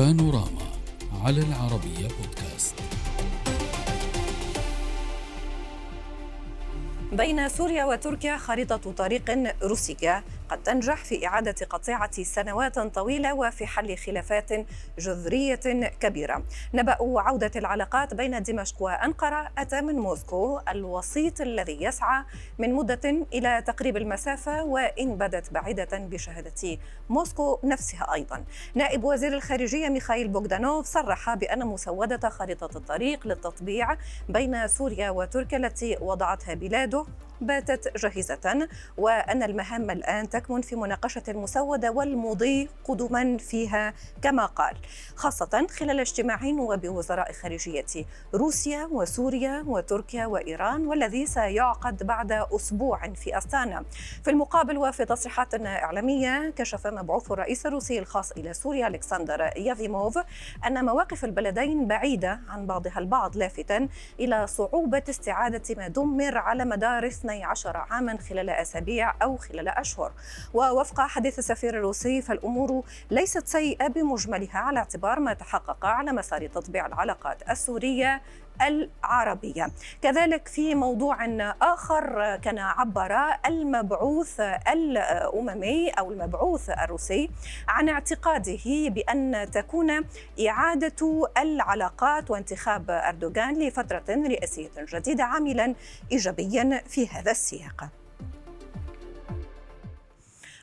بانوراما على العربية بودكاست. بين سوريا وتركيا خريطة طريق روسية. قد تنجح في إعادة قطيعة سنوات طويلة وفي حل خلافات جذرية كبيرة. نبأ عودة العلاقات بين دمشق وأنقرة. أتى من موسكو الوسيط الذي يسعى من مدة إلى تقريب المسافة وإن بدت بعيدة بشهادة موسكو نفسها أيضا. نائب وزير الخارجية ميخائيل بوغدانوف صرح بأن مسودة خريطة الطريق للتطبيع بين سوريا وتركيا التي وضعتها بلاده. باتت جاهزة وأن المهام الآن تكمن في مناقشة المسودة والمضي قدما فيها كما قال. خاصة خلال اجتماع وبوزراء خارجية روسيا وسوريا وتركيا وإيران والذي سيعقد بعد أسبوع في أستانا. في المقابل وفي تصريحات إعلامية كشف مبعوث الرئيس الروسي الخاص إلى سوريا ألكسندر يافيموف أن مواقف البلدين بعيدة عن بعضها البعض لافتا إلى صعوبة استعادة ما دمر على مدار 12 عاما خلال أسابيع أو خلال أشهر. ووفق حديث السفير الروسي فالأمور ليست سيئة بمجملها على اعتبار ما تحقق على مسار تطبيع العلاقات السورية العربية. كذلك في موضوع آخر كان عبر المبعوث الأممي أو المبعوث الروسي عن اعتقاده بأن تكون إعادة العلاقات وانتخاب أردوغان لفترة رئاسية جديدة عاملا إيجابيا في هذا السياق.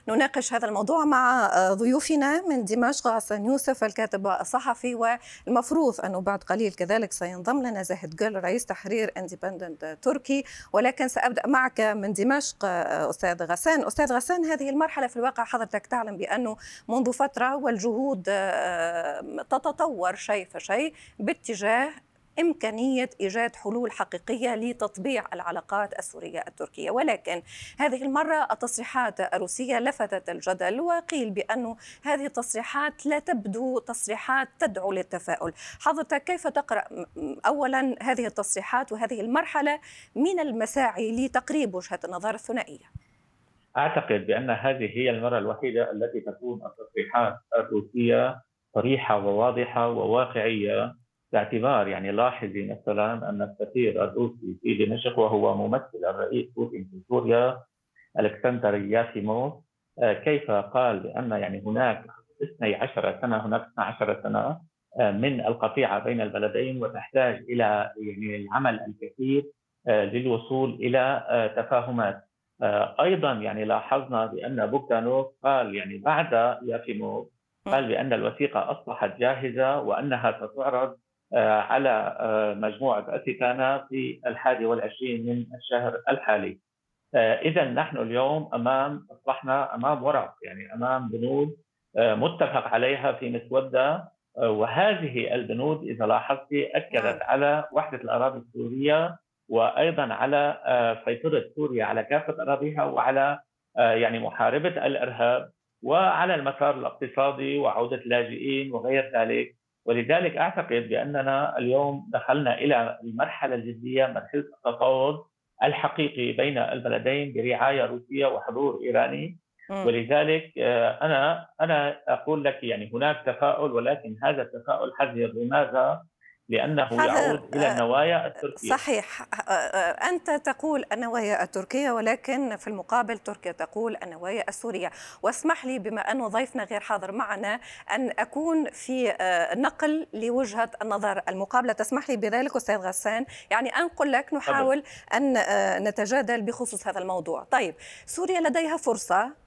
نناقش هذا الموضوع مع آه، ضيوفنا من دمشق غسان يوسف الكاتب الصحفي. والمفروض أنه بعد قليل كذلك سينضم لنا زاهد جل رئيس تحرير اندبندنت تركي. ولكن سأبدأ معك من دمشق آه، أستاذ غسان. أستاذ غسان هذه المرحلة في الواقع حضرتك تعلم بأنه منذ فترة والجهود آه، تتطور شيء فشيء باتجاه إمكانية إيجاد حلول حقيقية لتطبيع العلاقات السورية التركية. ولكن هذه المرة التصريحات الروسية لفتت الجدل وقيل بأن هذه التصريحات لا تبدو تصريحات تدعو للتفاؤل. حضرتك كيف تقرأ أولا هذه التصريحات وهذه المرحلة من المساعي لتقريب وجهة النظر الثنائية أعتقد بأن هذه هي المرة الوحيدة التي تكون التصريحات الروسية صريحة وواضحة وواقعية باعتبار يعني لاحظي مثلا أن السفير الروسي في دمشق وهو ممثل الرئيس بوتين في سوريا ألكسندر يافيموف آه، كيف قال بأن يعني هناك 12 سنة هناك 12 سنة آه، من القطيعة بين البلدين وتحتاج إلى يعني العمل الكثير آه، للوصول إلى تفاهمات. أيضا يعني لاحظنا بأن بوغدانوف قال يعني بعد يافيموف قال بأن الوثيقة أصبحت جاهزة وأنها ستعرض على آه، مجموعة أتيكانا في الحادي والعشرين من الشهر الحالي آه، إذا نحن اليوم أمام أصبحنا أمام ورق يعني أمام بنود متفق عليها في مسودة وهذه البنود إذا لاحظت أكدت نعم. على وحدة الأراضي السورية وأيضا على سيطرة سوريا على كافة أراضيها وعلى يعني محاربة الإرهاب وعلى المسار الاقتصادي وعودة اللاجئين وغير ذلك ولذلك أعتقد بأننا اليوم دخلنا إلى المرحلة الجدية مرحلة التفاوض الحقيقي بين البلدين برعاية روسية وحضور إيراني. ولذلك آه، أنا أنا أقول لك يعني هناك تفاؤل ولكن هذا التفاؤل حذر. لماذا؟ لأنه يعود إلى النوايا آه، التركية. صحيح. آه، آه، أنت تقول النوايا التركية ولكن في المقابل تركيا تقول النوايا السورية. واسمح لي بما أنه ضيفنا غير حاضر معنا أن أكون في نقل لوجهة النظر المقابلة. تسمح لي بذلك أستاذ غسان؟ يعني أنقل لك نحاول أن نتجادل بخصوص هذا الموضوع. طيب سوريا لديها فرصة.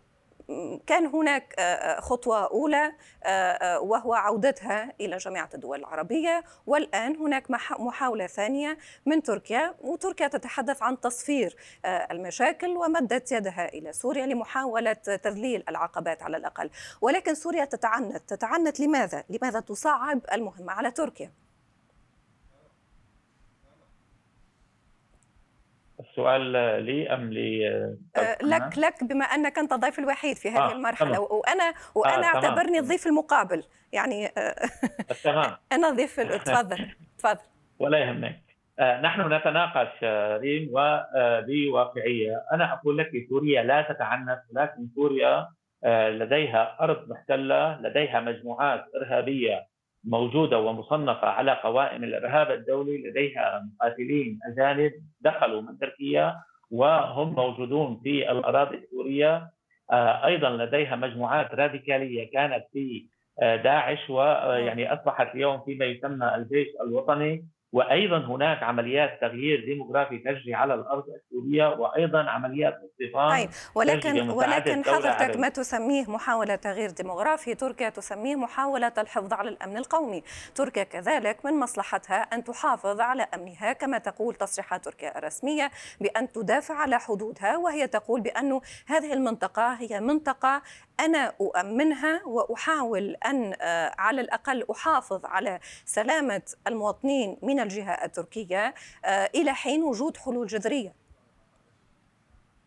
كان هناك آه، آه، خطوة أولى آه، وهو عودتها إلى جامعة الدول العربية والآن هناك محاولة ثانية من تركيا وتركيا تتحدث عن تصفير المشاكل ومدت يدها إلى سوريا لمحاولة تذليل العقبات على الأقل ولكن سوريا تتعنت تتعنت لماذا؟ لماذا تصعب المهمة على تركيا؟ السؤال لي أم لي أه، لك لك بما أنك أنت الضيف الوحيد في هذه آه المرحلة تمام. وأنا وأنا آه أعتبرني الضيف المقابل. يعني أه، تمام. أنا الضيف تفضل تفضل. ولا يهمك. آه نحن نتناقش ريم وبواقعيه أنا أقول لك سوريا لا تتعنت ولكن سوريا لديها أرض محتلة لديها مجموعات إرهابية. موجودة ومصنفة على قوائم الإرهاب الدولي لديها مقاتلين أجانب دخلوا من تركيا وهم موجودون في الأراضي السوريه آه، أيضا لديها مجموعات راديكالية كانت في آه، داعش ويعني أصبحت اليوم فيما يسمى الجيش الوطني. وأيضا هناك عمليات تغيير ديموغرافي تجري على الأرض السورية وأيضا عمليات استيطان طيب ولكن ولكن حضرتك ما تسميه محاولة تغيير ديموغرافي؟ تركيا تسميه محاولة الحفاظ على الأمن القومي. تركيا كذلك من مصلحتها أن تحافظ على أمنها كما تقول تصريحات تركيا الرسمية بأن تدافع على حدودها وهي تقول بأن هذه المنطقة هي منطقة أنا أؤمنها وأحاول أن آه، على الأقل أحافظ على سلامة المواطنين من الجهة التركية آه، إلى حين وجود حلول جذرية.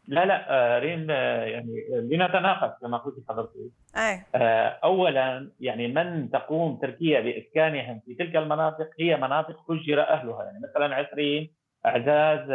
لا لا آه، ريم يعني لنتناقش كما قلت حضرتك. اولا يعني من تقوم تركيا بإسكانهم في تلك المناطق؟ هي مناطق هجر أهلها. يعني مثلا عسرين أعزاز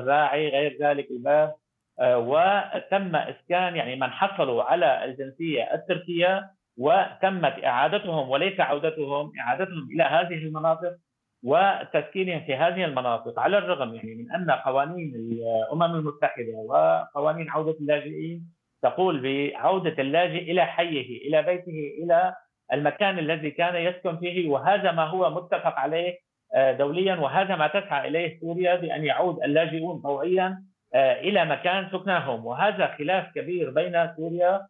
الراعي غير ذلك الباب. آه، وتم إسكان يعني من حصلوا على الجنسية التركية وتمت إعادتهم وليس عودتهم إعادتهم إلى هذه المناطق. وتسكينهم في هذه المناطق. على الرغم يعني من أن قوانين الأمم المتحدة وقوانين عودة اللاجئين تقول بعودة اللاجئ إلى حيه إلى بيته إلى المكان الذي كان يسكن فيه وهذا ما هو متفق عليه آه، دوليا وهذا ما تسعى إليه سوريا بأن يعود اللاجئون طوعيا آه، إلى مكان سكناهم. وهذا خلاف كبير بين سوريا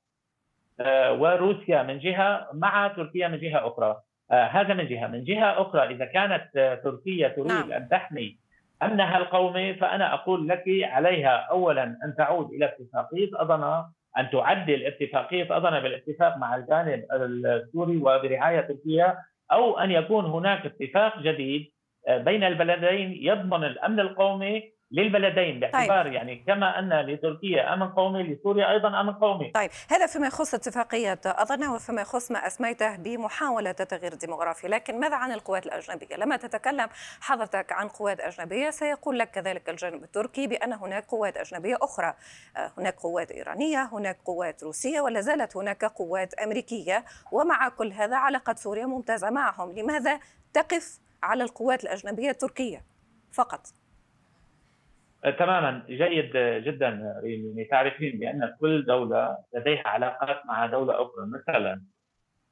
آه، وروسيا من جهة مع تركيا من جهة أخرى. هذا من جهة من جهة أخرى إذا كانت تركيا تريد نعم. أن تحمي امنها القومي فأنا أقول لك عليها اولا أن تعود إلى اتفاقية اضنا أن تعدل اتفاقية اضنا بالاتفاق مع الجانب السوري وبرعاية تركيا أو أن يكون هناك اتفاق جديد بين البلدين يضمن الأمن القومي للبلدين باعتبار طيب. يعني كما أن لتركيا أمن قومي لسوريا أيضا أمن قومي. طيب هذا فيما يخص اتفاقية اظن وفيما يخص ما أسميته بمحاولة تغيير ديموغرافي، لكن ماذا عن القوات الأجنبية؟ لما تتكلم حضرتك عن قوات أجنبية سيقول لك كذلك الجانب التركي بأن هناك قوات أجنبية أخرى، آه، هناك قوات إيرانية، هناك قوات روسية ولا زالت هناك قوات أمريكية، ومع كل هذا علاقه سوريا ممتازة معهم، لماذا تقف على القوات الأجنبية التركية فقط؟ تماما. جيد جدا ريم يعني تعرفين بأن كل دولة لديها علاقات مع دولة أخرى. مثلا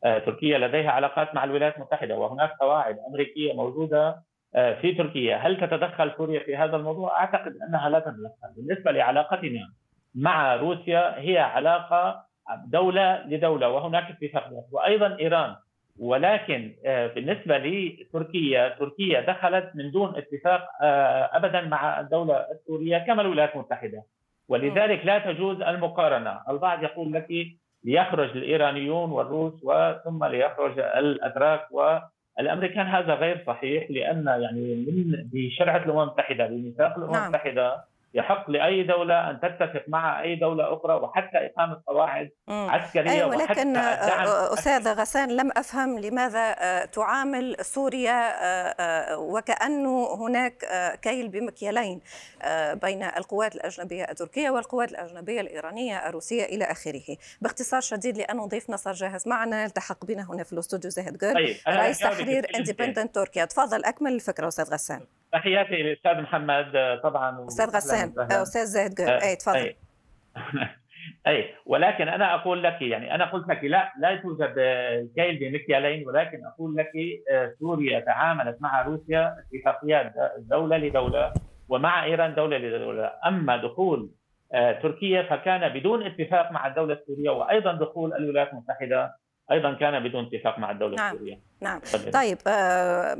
آه، تركيا لديها علاقات مع الولايات المتحدة وهناك قواعد أمريكية موجودة آه، في تركيا، هل تتدخل سوريا في هذا الموضوع؟ أعتقد أنها لا تتدخل، بالنسبة لعلاقتنا مع روسيا هي علاقة دولة لدولة وهناك اتفاقيات. وأيضا إيران. ولكن آه، بالنسبة لتركيا تركيا دخلت من دون اتفاق آه، ابدا مع الدولة السورية كما الولايات المتحدة. ولذلك لا تجوز المقارنة. البعض يقول لك ليخرج الإيرانيون والروس وثم ليخرج الاتراك والأمريكان. هذا غير صحيح لأن يعني من بشرعه الأمم المتحدة بميثاق الأمم نعم. المتحدة يحق لأي دولة أن تتفق مع أي دولة أخرى وحتى إقامة قواعد عسكرية أيوة ولكن آه، أستاذ غسان لم أفهم لماذا آه، تعامل سوريا آه، وكانه هناك كيل بمكيالين بين القوات الأجنبية التركية والقوات الأجنبية الإيرانية الروسية إلى آخره. باختصار شديد لأنه ضيفنا صار جاهز معنا التحق بنا هنا في الاستوديو زاهد جول طيب. رئيس تحرير Independent تركيا تفضل أكمل الفكرة أستاذ غسان. تحياتي للأستاذ محمد طبعا. أستاذ غسان أستاذ زاهد جول أي تفضل. أي. أي. ولكن أنا أقول لك يعني أنا قلت لك لا لا توجد كيل بمكيالين ولكن أقول لك آه، سوريا تعاملت مع روسيا اتفاقيات دولة لدولة ومع إيران دولة لدولة. أما دخول آه، تركيا فكان بدون اتفاق مع الدولة السورية وأيضا دخول الولايات المتحدة أيضا كان بدون اتفاق مع الدولة نعم. السورية. نعم. طيب آه،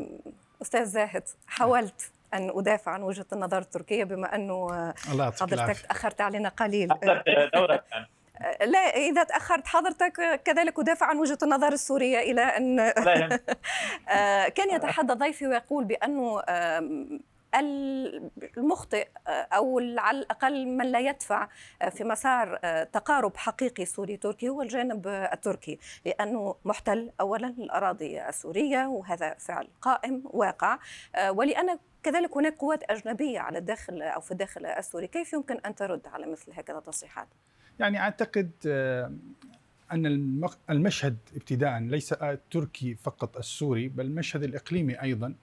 أستاذ زاهد حاولت أن أدافع عن وجهة النظر التركية بما أنه حضرتك تاخرت علينا قليل. لا إذا تأخرت حضرتك كذلك أدافع عن وجهة النظر السورية إلى أن آه، كان يتحدى ضيفي ويقول بأنه المخطئ أو على الأقل من لا يدفع في مسار تقارب حقيقي سوري تركي هو الجانب التركي. لأنه محتل اولا الأراضي السورية وهذا فعل قائم واقع ولأن كذلك هناك قوات أجنبية على الداخل أو في الداخل السوري. كيف يمكن أن ترد على مثل هكذا تصريحات؟ يعني أعتقد أن المشهد ابتداء ليس التركي فقط السوري بل المشهد الإقليمي أيضا.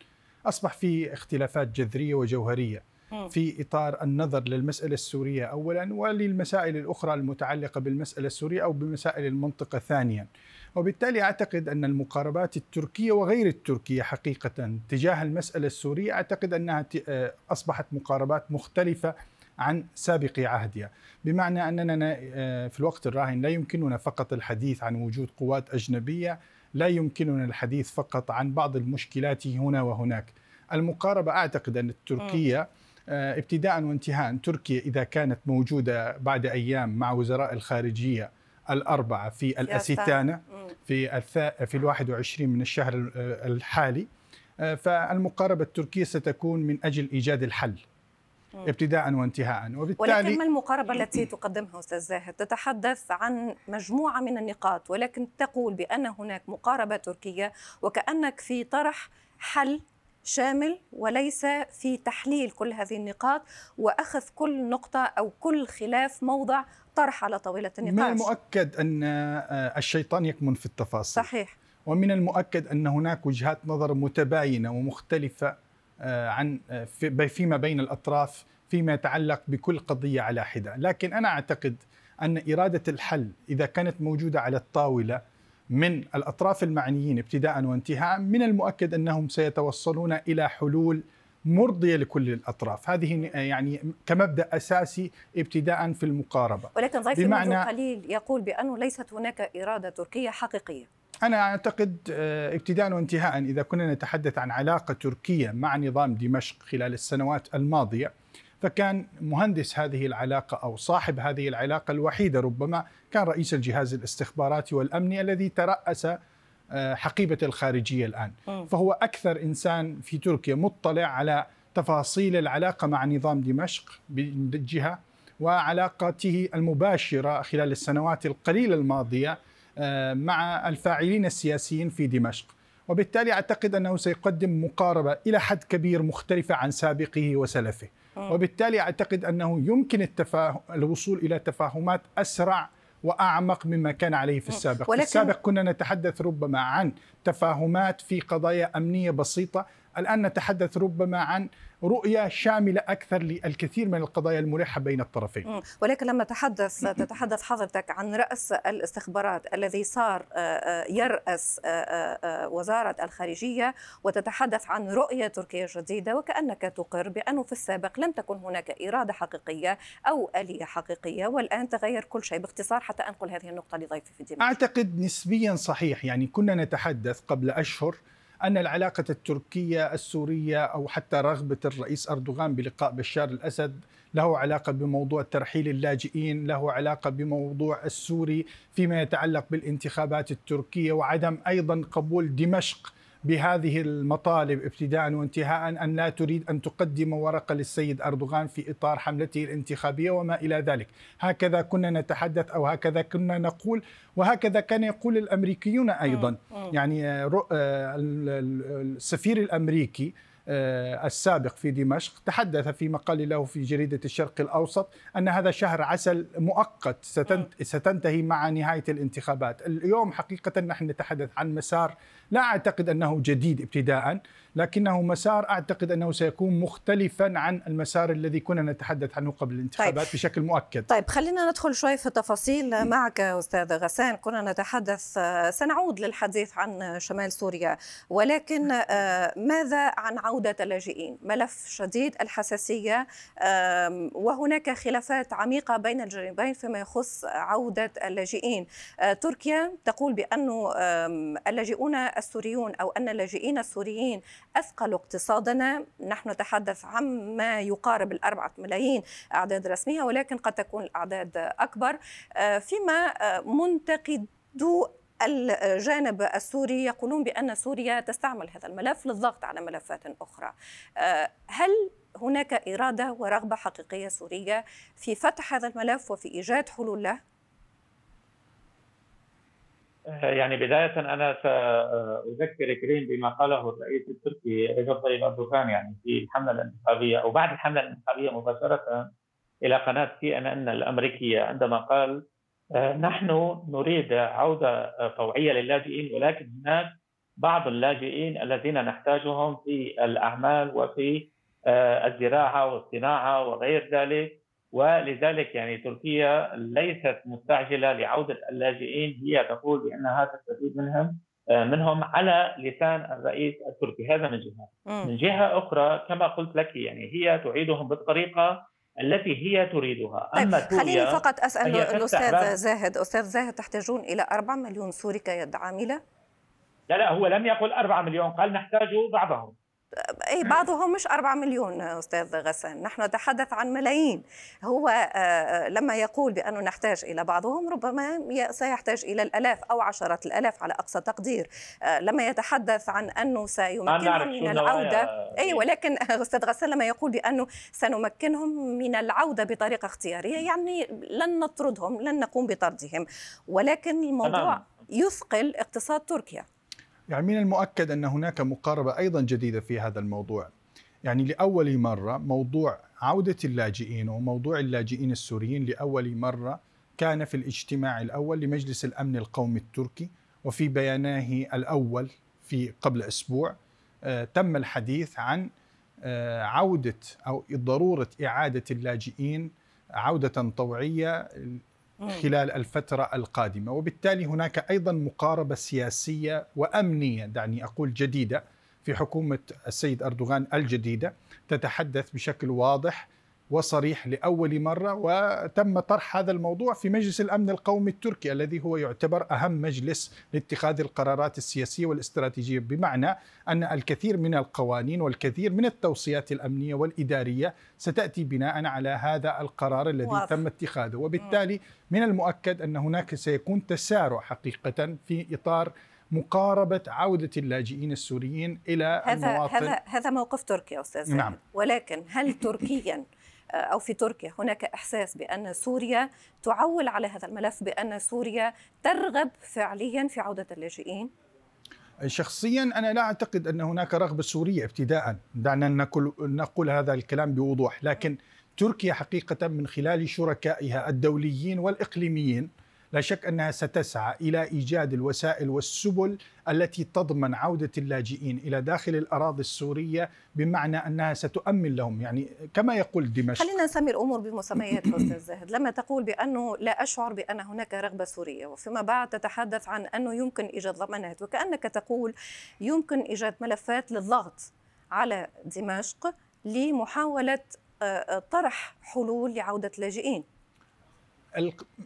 أصبح فيه اختلافات جذرية وجوهرية في إطار النظر للمسألة السورية اولا وللمسائل الأخرى المتعلقة بالمسألة السورية أو بمسائل المنطقة ثانيا. وبالتالي أعتقد أن المقاربات التركية وغير التركية حقيقة تجاه المسألة السورية أعتقد أنها آه، أصبحت مقاربات مختلفة عن سابق عهدها بمعنى أننا آه، في الوقت الراهن لا يمكننا فقط الحديث عن وجود قوات أجنبية لا يمكننا الحديث فقط عن بعض المشكلات هنا وهناك. المقاربة أعتقد أن التركيه آه، ابتداء وانتهاء تركيا إذا كانت موجودة بعد أيام مع وزراء الخارجية الأربعة في الاسيتانا في في ال 21 من الشهر آه، الحالي. آه، فالمقاربة التركية ستكون من أجل إيجاد الحل. ابتداء وانتهاء وبالتالي ولكن ما المقاربة التي تقدمها أستاذ زاهد؟ تتحدث عن مجموعة من النقاط ولكن تقول بأن هناك مقاربة تركية وكأنك في طرح حل شامل وليس في تحليل كل هذه النقاط وأخذ كل نقطة أو كل خلاف موضع طرح على طاولة النقاش. من المؤكد أن آه، الشيطان يكمن في التفاصيل. صحيح. ومن المؤكد أن هناك وجهات نظر متباينة ومختلفة عن آه، فيما بين الأطراف فيما يتعلق بكل قضية على حدة، لكن أنا أعتقد أن إرادة الحل إذا كانت موجودة على الطاولة من الأطراف المعنيين ابتداء وانتهاء من المؤكد أنهم سيتوصلون إلى حلول مرضية لكل الأطراف، هذه يعني كمبدأ أساسي ابتداء في المقاربة. ولكن ضيفي بمعنى منذ قليل يقول بأنه ليست هناك إرادة تركية حقيقية. أنا أعتقد آه، ابتداء وانتهاء إذا كنا نتحدث عن علاقة تركية مع نظام دمشق خلال السنوات الماضية فكان مهندس هذه العلاقة أو صاحب هذه العلاقة الوحيده ربما كان رئيس الجهاز الاستخباراتي والأمني الذي ترأس آه، حقيبة الخارجية الآن. فهو أكثر إنسان في تركيا مطلع على تفاصيل العلاقة مع نظام دمشق بجهه وعلاقته المباشرة خلال السنوات القليلة الماضية آه، مع الفاعلين السياسيين في دمشق. وبالتالي أعتقد أنه سيقدم مقاربة إلى حد كبير مختلفة عن سابقه وسلفه. وبالتالي أعتقد أنه يمكن التفاهم الوصول إلى تفاهمات أسرع وأعمق مما كان عليه في السابق، ولكن... في السابق كنا نتحدث ربما عن تفاهمات في قضايا أمنية بسيطة، الآن نتحدث ربما عن رؤية شاملة أكثر للكثير من القضايا الملحة بين الطرفين. ولكن لما تحدث تتحدث حضرتك عن رأس الاستخبارات الذي صار آه، آه، يرأس آه، وزارة الخارجية وتتحدث عن رؤية تركيا جديدة وكأنك تقر بأنه في السابق لم تكن هناك إرادة حقيقية أو آلية حقيقية والآن تغير كل شيء باختصار حتى أنقل هذه النقطة لضيفي في دمشق أعتقد نسبيا صحيح يعني كنا نتحدث قبل أشهر أن العلاقة التركية السورية أو حتى رغبة الرئيس أردوغان بلقاء بشار الأسد له علاقة بموضوع ترحيل اللاجئين له علاقة بموضوع السوري فيما يتعلق بالانتخابات التركية وعدم أيضا قبول دمشق بهذه المطالب ابتداء وانتهاء أن لا تريد أن تقدم ورقة للسيد أردوغان في إطار حملته الانتخابية وما إلى ذلك، هكذا كنا نتحدث أو هكذا كنا نقول وهكذا كان يقول الأمريكيون أيضا، يعني آه، آه، السفير الأمريكي آه، السابق في دمشق تحدث في مقال له في جريدة الشرق الأوسط أن هذا شهر عسل مؤقت ستنتهي مع نهاية الانتخابات. اليوم حقيقة نحن نتحدث عن مسار لا أعتقد أنه جديد ابتداء. لكنه مسار أعتقد أنه سيكون مختلفا عن المسار الذي كنا نتحدث عنه قبل الانتخابات طيب. بشكل مؤكد. طيب خلينا ندخل شوي في التفاصيل معك أستاذ غسان. كنا نتحدث سنعود للحديث عن شمال سوريا ولكن ماذا عن عودة اللاجئين؟ ملف شديد الحساسية وهناك خلافات عميقة بين الجانبين فيما يخص عودة اللاجئين. تركيا تقول بأن اللاجئون السوريون أو أن اللاجئين السوريين أثقلوا اقتصادنا نحن نتحدث عن ما يقارب الأربعة ملايين أعداد رسمية ولكن قد تكون الأعداد أكبر آه، فيما آه، منتقدو الجانب السوري يقولون بأن سوريا تستعمل هذا الملف للضغط على ملفات أخرى آه، هل هناك إرادة ورغبة حقيقية سورية في فتح هذا الملف وفي إيجاد حلول له؟ يعني بداية أنا سأذكر كريم بما قاله الرئيس التركي رجب طيب أردوغان يعني في الحملة الانتخابية أو بعد الحملة الانتخابية مباشرة إلى قناة سي أن أن الأمريكية عندما قال نحن نريد عودة طوعية للاجئين ولكن هناك بعض اللاجئين الذين نحتاجهم في الأعمال وفي الزراعة والصناعة وغير ذلك. ولذلك يعني تركيا ليست مستعجلة لعودة اللاجئين. هي تقول بأنها تستفيد منهم منهم على لسان الرئيس التركي. هذا من جهة. من جهة أخرى كما قلت لك يعني هي تعيدهم بالطريقة التي هي تريدها. طيب أما خليني فقط أسأل الأستاذ زاهد. أستاذ زاهد تحتاجون إلى 4 مليون سوري كيد عاملة؟ لا لا هو لم يقل 4 مليون قال نحتاج بعضهم. اي بعضهم مش 4 مليون أستاذ غسان نحن نتحدث عن ملايين. هو آه، لما يقول بأنه نحتاج إلى بعضهم ربما سيحتاج إلى الألاف أو عشرات الألاف على أقصى تقدير. آه، لما يتحدث عن أنه سيمكنهم من العودة اي ولكن أستاذ غسان لما يقول بأنه سنمكنهم من العودة بطريقة اختيارية يعني لن نطردهم لن نقوم بطردهم. ولكن الموضوع يثقل اقتصاد تركيا. يعني من المؤكد أن هناك مقاربة أيضا جديدة في هذا الموضوع. يعني لأول مرة موضوع عودة اللاجئين وموضوع اللاجئين السوريين لأول مرة كان في الاجتماع الأول لمجلس الأمن القومي التركي وفي بيانه الأول في قبل أسبوع آه تم الحديث عن آه عودة أو ضرورة إعادة اللاجئين عودة طوعية خلال الفترة القادمة. وبالتالي هناك أيضا مقاربة سياسية وأمنية دعني أقول جديدة في حكومة السيد أردوغان الجديدة تتحدث بشكل واضح وصريح لأول مرة وتم طرح هذا الموضوع في مجلس الأمن القومي التركي الذي هو يعتبر أهم مجلس لاتخاذ القرارات السياسية والاستراتيجية بمعنى أن الكثير من القوانين والكثير من التوصيات الأمنية والإدارية ستأتي بناء على هذا القرار الذي واضح. تم اتخاذه وبالتالي من المؤكد أن هناك سيكون تسارع حقيقه في إطار مقاربة عودة اللاجئين السوريين إلى هذا المواطن هذا هذا موقف تركيا أستاذ نعم. ولكن هل تركيا أو في تركيا. هناك إحساس بأن سوريا تعول على هذا الملف بأن سوريا ترغب فعليا في عودة اللاجئين؟ شخصيا أنا لا أعتقد أن هناك رغبة سورية ابتداء دعنا نقول نقول هذا الكلام بوضوح. لكن تركيا حقيقة من خلال شركائها الدوليين والإقليميين لا شك أنها ستسعى إلى إيجاد الوسائل والسبل التي تضمن عودة اللاجئين إلى داخل الأراضي السورية بمعنى أنها ستؤمن لهم. يعني كما يقول دمشق. خلينا نسمي الأمور بمسمياتها أستاذ زاهد. لما تقول بأنه لا أشعر بأن هناك رغبة سورية وفيما بعد تتحدث عن أنه يمكن إيجاد ضمانات وكأنك تقول يمكن إيجاد ملفات للضغط على دمشق لمحاولة آه، آه، طرح حلول لعودة اللاجئين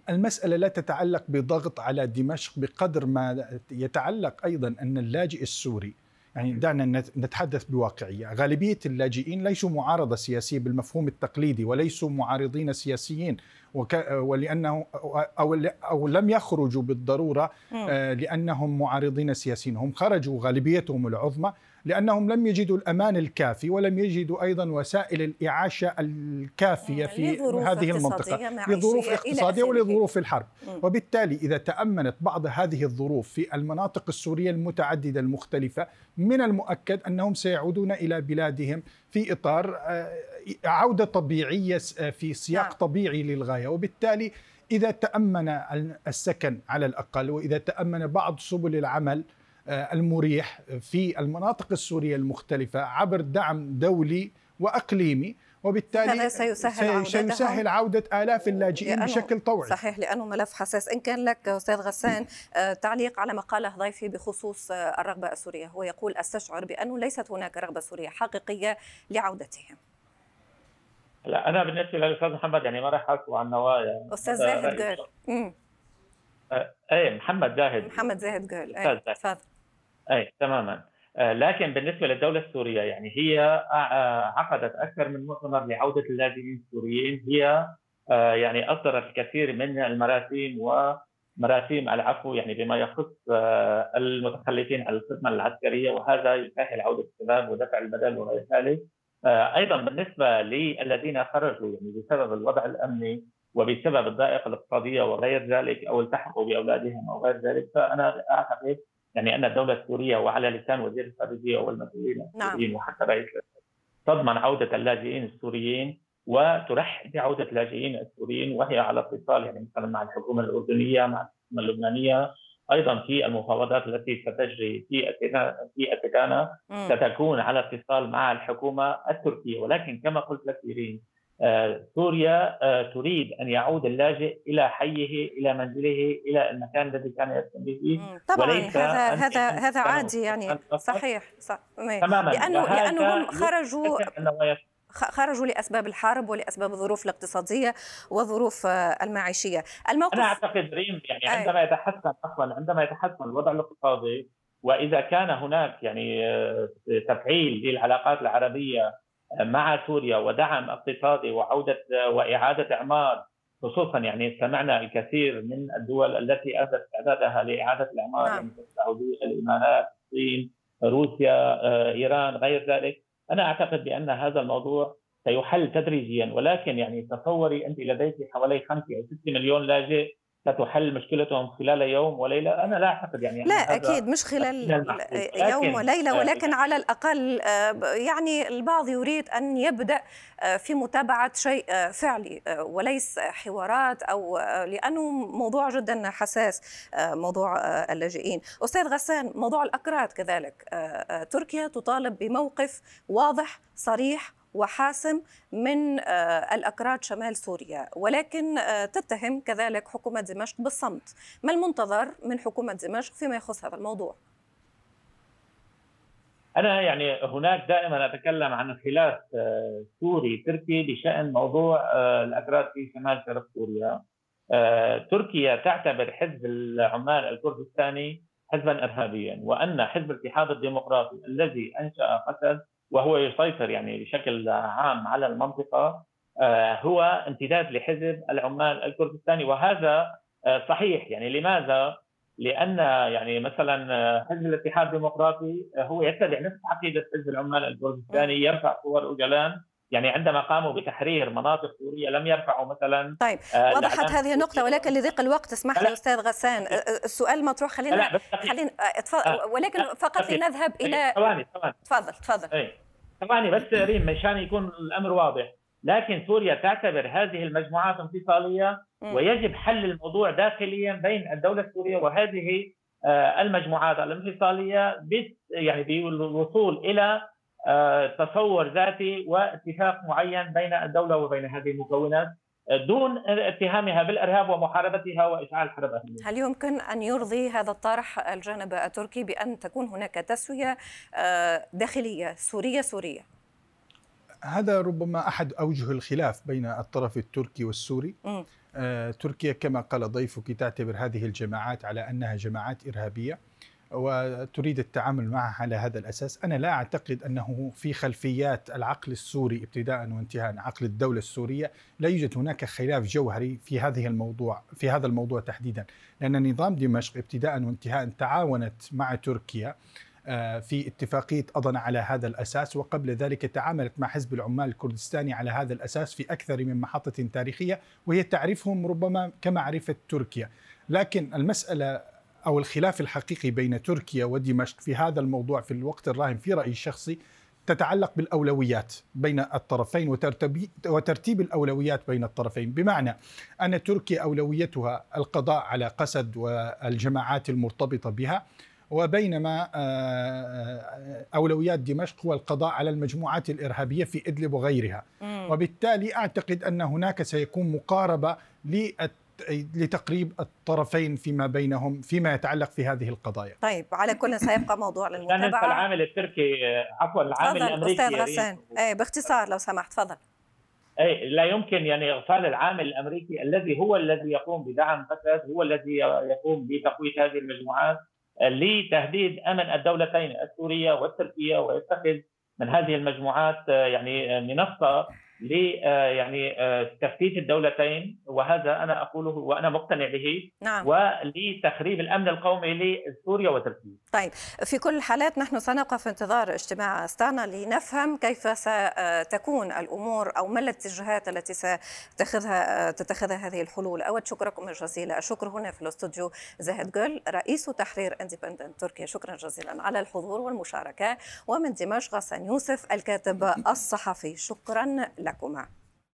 المسألة لا تتعلق بضغط على دمشق بقدر ما يتعلق أيضا أن اللاجئ السوري يعني دعنا نتحدث بواقعية. غالبية اللاجئين ليسوا معارضة سياسية بالمفهوم التقليدي وليسوا معارضين سياسيين وك ولأنه أو, أو لم يخرجوا بالضرورة آه، لأنهم معارضين سياسيين. هم خرجوا غالبيتهم العظمى لأنهم لم يجدوا الأمان الكافي ولم يجدوا أيضا وسائل الاعاشه الكافية في هذه المنطقة. لظروف اقتصادية ولظروف الحرب. وبالتالي إذا تأمنت بعض هذه الظروف في المناطق السورية المتعددة المختلفة من المؤكد أنهم سيعودون إلى بلادهم في إطار آه، عودة طبيعية آه، في سياق نعم. طبيعي للغاية. وبالتالي إذا تأمن السكن على الأقل وإذا تأمن بعض سبل العمل آه، المريح في المناطق السورية المختلفة عبر دعم دولي وأقليمي وبالتالي هذا سيسهل, سيسهل عودة آلاف اللاجئين بشكل طوعي. صحيح لأنه ملف حساس. إن كان لك أستاذ غسان آه، تعليق على ما قاله ضيفي بخصوص آه، الرغبة السورية. هو يقول أستشعر بأنه ليست هناك رغبة سورية حقيقية لعودتهم. لا أنا بالنسبة للأستاذ محمد يعني ما راح أحكي عن نوايا. أستاذ زاهد قال. إيه محمد زاهد. محمد زاهد قال. إيه تفضل. أي تماما. آه، لكن بالنسبة للدولة السورية يعني هي آه، عقدت أكثر من مؤتمر لعودة اللاجئين السوريين. هي آه، يعني أصدرت الكثير من المراسيم ومراسيم العفو يعني بما يخص المتخلفين عن الخدمة العسكرية وهذا يسهل عودة الشباب ودفع البدل وغير ذلك. أيضا بالنسبة للذين خرجوا يعني بسبب الوضع الأمني وبسبب الضائقة الاقتصادية وغير ذلك أو التحقوا بأولادهم أو غير ذلك فأنا أعتقد يعني أن الدولة السورية وعلى لسان وزير الخارجية والمسؤولين نعم. السوريين وحتى رئيس تضمن عودة اللاجئين السوريين وترحب بعودة اللاجئين السوريين وهي على اتصال يعني مثلا مع الحكومة الأردنية مع الحكومة اللبنانية أيضا في المفاوضات التي ستجري في في اتيكانا ستكون على اتصال مع الحكومة التركية ولكن كما قلت لك إيرين آه، سوريا آه، تريد أن يعود اللاجئ إلى حيه إلى منزله إلى المكان الذي كان يسكن به. طبعا هذا هذا هذا عادي يعني. صحيح صح تماما. لأنه لأنه هم خرجوا خرجوا لأسباب الحرب ولأسباب الظروف الاقتصادية والظروف المعيشية. الموقف أنا أعتقد ريم يعني عندما يتحسن أصلا عندما يتحسن الوضع الاقتصادي وإذا كان هناك يعني آه، تفعيل للعلاقات العربية مع سوريا ودعم اقتصادي وعودة وإعادة إعمار خصوصا يعني سمعنا الكثير من الدول التي ابدت استعدادها لإعادة الإعمار نعم. مثل السعودية، الإمارات، الصين، روسيا، آه، إيران، غير ذلك، أنا أعتقد بأن هذا الموضوع سيحل تدريجيا ولكن يعني تصوري أنت لديك حوالي 5 أو 6 مليون لاجئ ستحل مشكلتهم خلال يوم وليلة. أنا لا أعتقد يعني لا أكيد مش خلال يوم وليلة آه، ولكن على الأقل آه، يعني البعض يريد أن يبدأ آه، في متابعة شيء فعلي وليس حوارات أو لأنه موضوع جدا حساس موضوع اللاجئين. أستاذ غسان موضوع الأكراد كذلك تركيا تطالب بموقف واضح صريح وحاسم من آه، الأكراد شمال سوريا. ولكن آه، تتهم كذلك حكومة دمشق بالصمت. ما المنتظر من حكومة دمشق فيما يخص هذا الموضوع؟ أنا يعني هناك دائما أتكلم عن خلاف آه، سوري تركي بشأن موضوع الأكراد في شمال شرق سوريا. تركيا تعتبر حزب العمال الكردستاني حزبا إرهابيا وأن حزب الاتحاد الديمقراطي الذي أنشأ قسد وهو يسيطر يعني بشكل عام على المنطقة آه، هو امتداد لحزب العمال الكردستاني. وهذا آه، صحيح. يعني لماذا؟ لأن يعني مثلا آه، حزب الاتحاد الديمقراطي هو يتبع نفس عقيدة حزب العمال الكردستاني يرفع صور أوجلان. يعني عندما قاموا بتحرير مناطق سوريا لم يرفعوا مثلا طيب وضحت هذه النقطة ولكن لضيق الوقت اسمح لي أستاذ غسان السؤال مطروح خلينا خلينا ولكن فقط لنذهب إلى ثواني ثواني. تفضل تفضل. ثواني بس ريم مشان يكون الأمر واضح. لكن سوريا تعتبر هذه المجموعات انفصالية ويجب حل الموضوع داخليا بين الدولة السورية وهذه آه، المجموعات الانفصالية يعني بالوصول إلى آه، تصور ذاتي واتفاق معين بين الدولة وبين هذه المكونات دون اتهامها بالإرهاب ومحاربتها وإشعال حرب اهليه. هل يمكن أن يرضي هذا الطرح الجانب التركي بأن تكون هناك تسوية آه، داخلية سورية سورية؟ هذا ربما أحد أوجه الخلاف بين الطرف التركي والسوري. آه، تركيا كما قال ضيفك تعتبر هذه الجماعات على أنها جماعات إرهابية. وتريد التعامل معها على هذا الأساس، أنا لا أعتقد أنه في خلفيات العقل السوري ابتداء وانتهاء عقل الدولة السورية. لا يوجد هناك خلاف جوهري في هذه الموضوع في هذا الموضوع تحديدا، لأن نظام دمشق ابتداء وانتهاء تعاونت مع تركيا آه، في اتفاقية أضن على هذا الأساس وقبل ذلك تعاملت مع حزب العمال الكردستاني على هذا الأساس في أكثر من محطة تاريخية وهي تعرفهم ربما كما عرفت تركيا. لكن المسألة أو الخلاف الحقيقي بين تركيا ودمشق في هذا الموضوع في الوقت الراهن في رأيي الشخصي تتعلق بالأولويات بين الطرفين وترتيب الأولويات بين الطرفين. بمعنى أن تركيا أولويتها القضاء على قسد والجماعات المرتبطة بها وبينما آه، آه، أولويات دمشق هو القضاء على المجموعات الإرهابية في إدلب وغيرها. وبالتالي أعتقد أن هناك سيكون مقاربة لتقريب الطرفين فيما بينهم فيما يتعلق في هذه القضايا. طيب على كل سيبقى موضوع للمتابعة. العامل التركي عفوا العامل الأمريكي أستاذ غسان. إيه باختصار لو سمحت تفضل. أي لا يمكن يعني إغفال العامل الأمريكي الذي هو الذي يقوم بدعم فساد هو الذي يقوم بتقويه هذه المجموعات لتهديد أمن الدولتين السورية والتركية ويتخذ من هذه المجموعات يعني منصة ل آه، يعني آه، تفتيت الدولتين وهذا أنا أقوله وأنا مقتنع به نعم. ولتخريب الأمن القومي لسوريا وتركيا. طيب في كل الحالات نحن سنقف في انتظار اجتماع أستانا لنفهم كيف ستكون الأمور أو ما الاتجاهات التي ستتخذها تتخذها هذه الحلول. أود شكركم الجزيل الشكر هنا في الاستوديو زاهد جول رئيس تحرير اندبندنت تركيا شكرا جزيلا على الحضور والمشاركة ومن دمشق غسان يوسف الكاتب الصحفي شكرا Của.